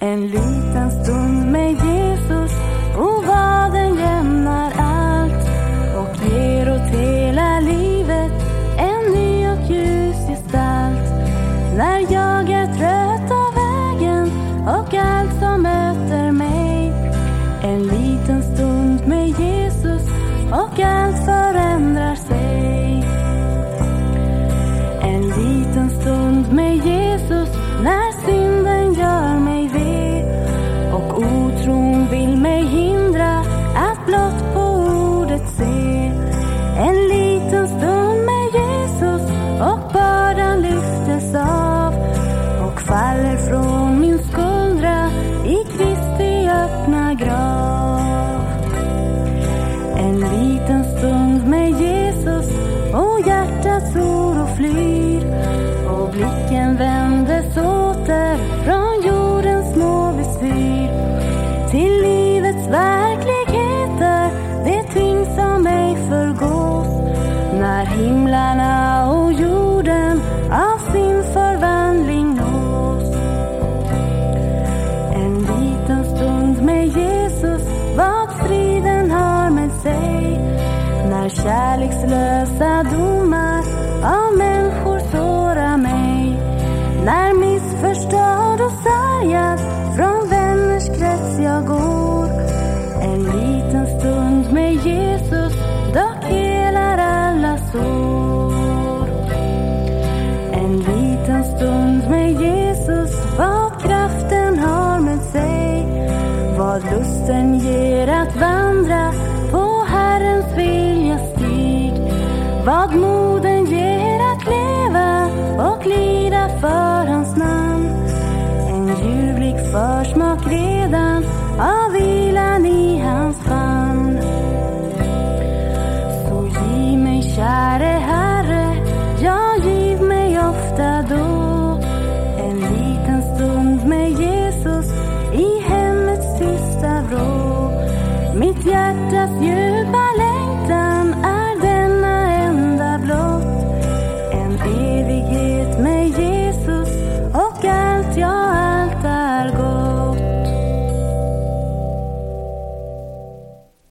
En liten stund med Jesus och vad den jämnar allt och ger åt hela livet en ny och ljus gestalt. När jag är trött av vägen och allt som möter mig en liten stund med Jesus och allt förändrar sig. En liten stund med Jesus när synd faller från min skuldra i Kristi öppna grav. En liten stund med Jesus och hjärtats oro flyr. Och blicken vändes åter från jordens små bestyr till livets verkligheter, det ting som ej förgås. När himlarna sig. När kärlekslösa domar av människor sårar mig. När missförstådd och sargad från vänners krets jag går. En liten stund med Jesus dock helar alla sår. En liten stund med Jesus vad kraften har med sig. Vad lusten ger att vandra vad moden ger att leva och lida för hans namn. En ljuvlig försmak redan av vilan i hans famn så giv mig käre Herre, ja giv mig ofta då. En liten stund med Jesus i hemmets tysta vrå. Mitt hjärtas ljus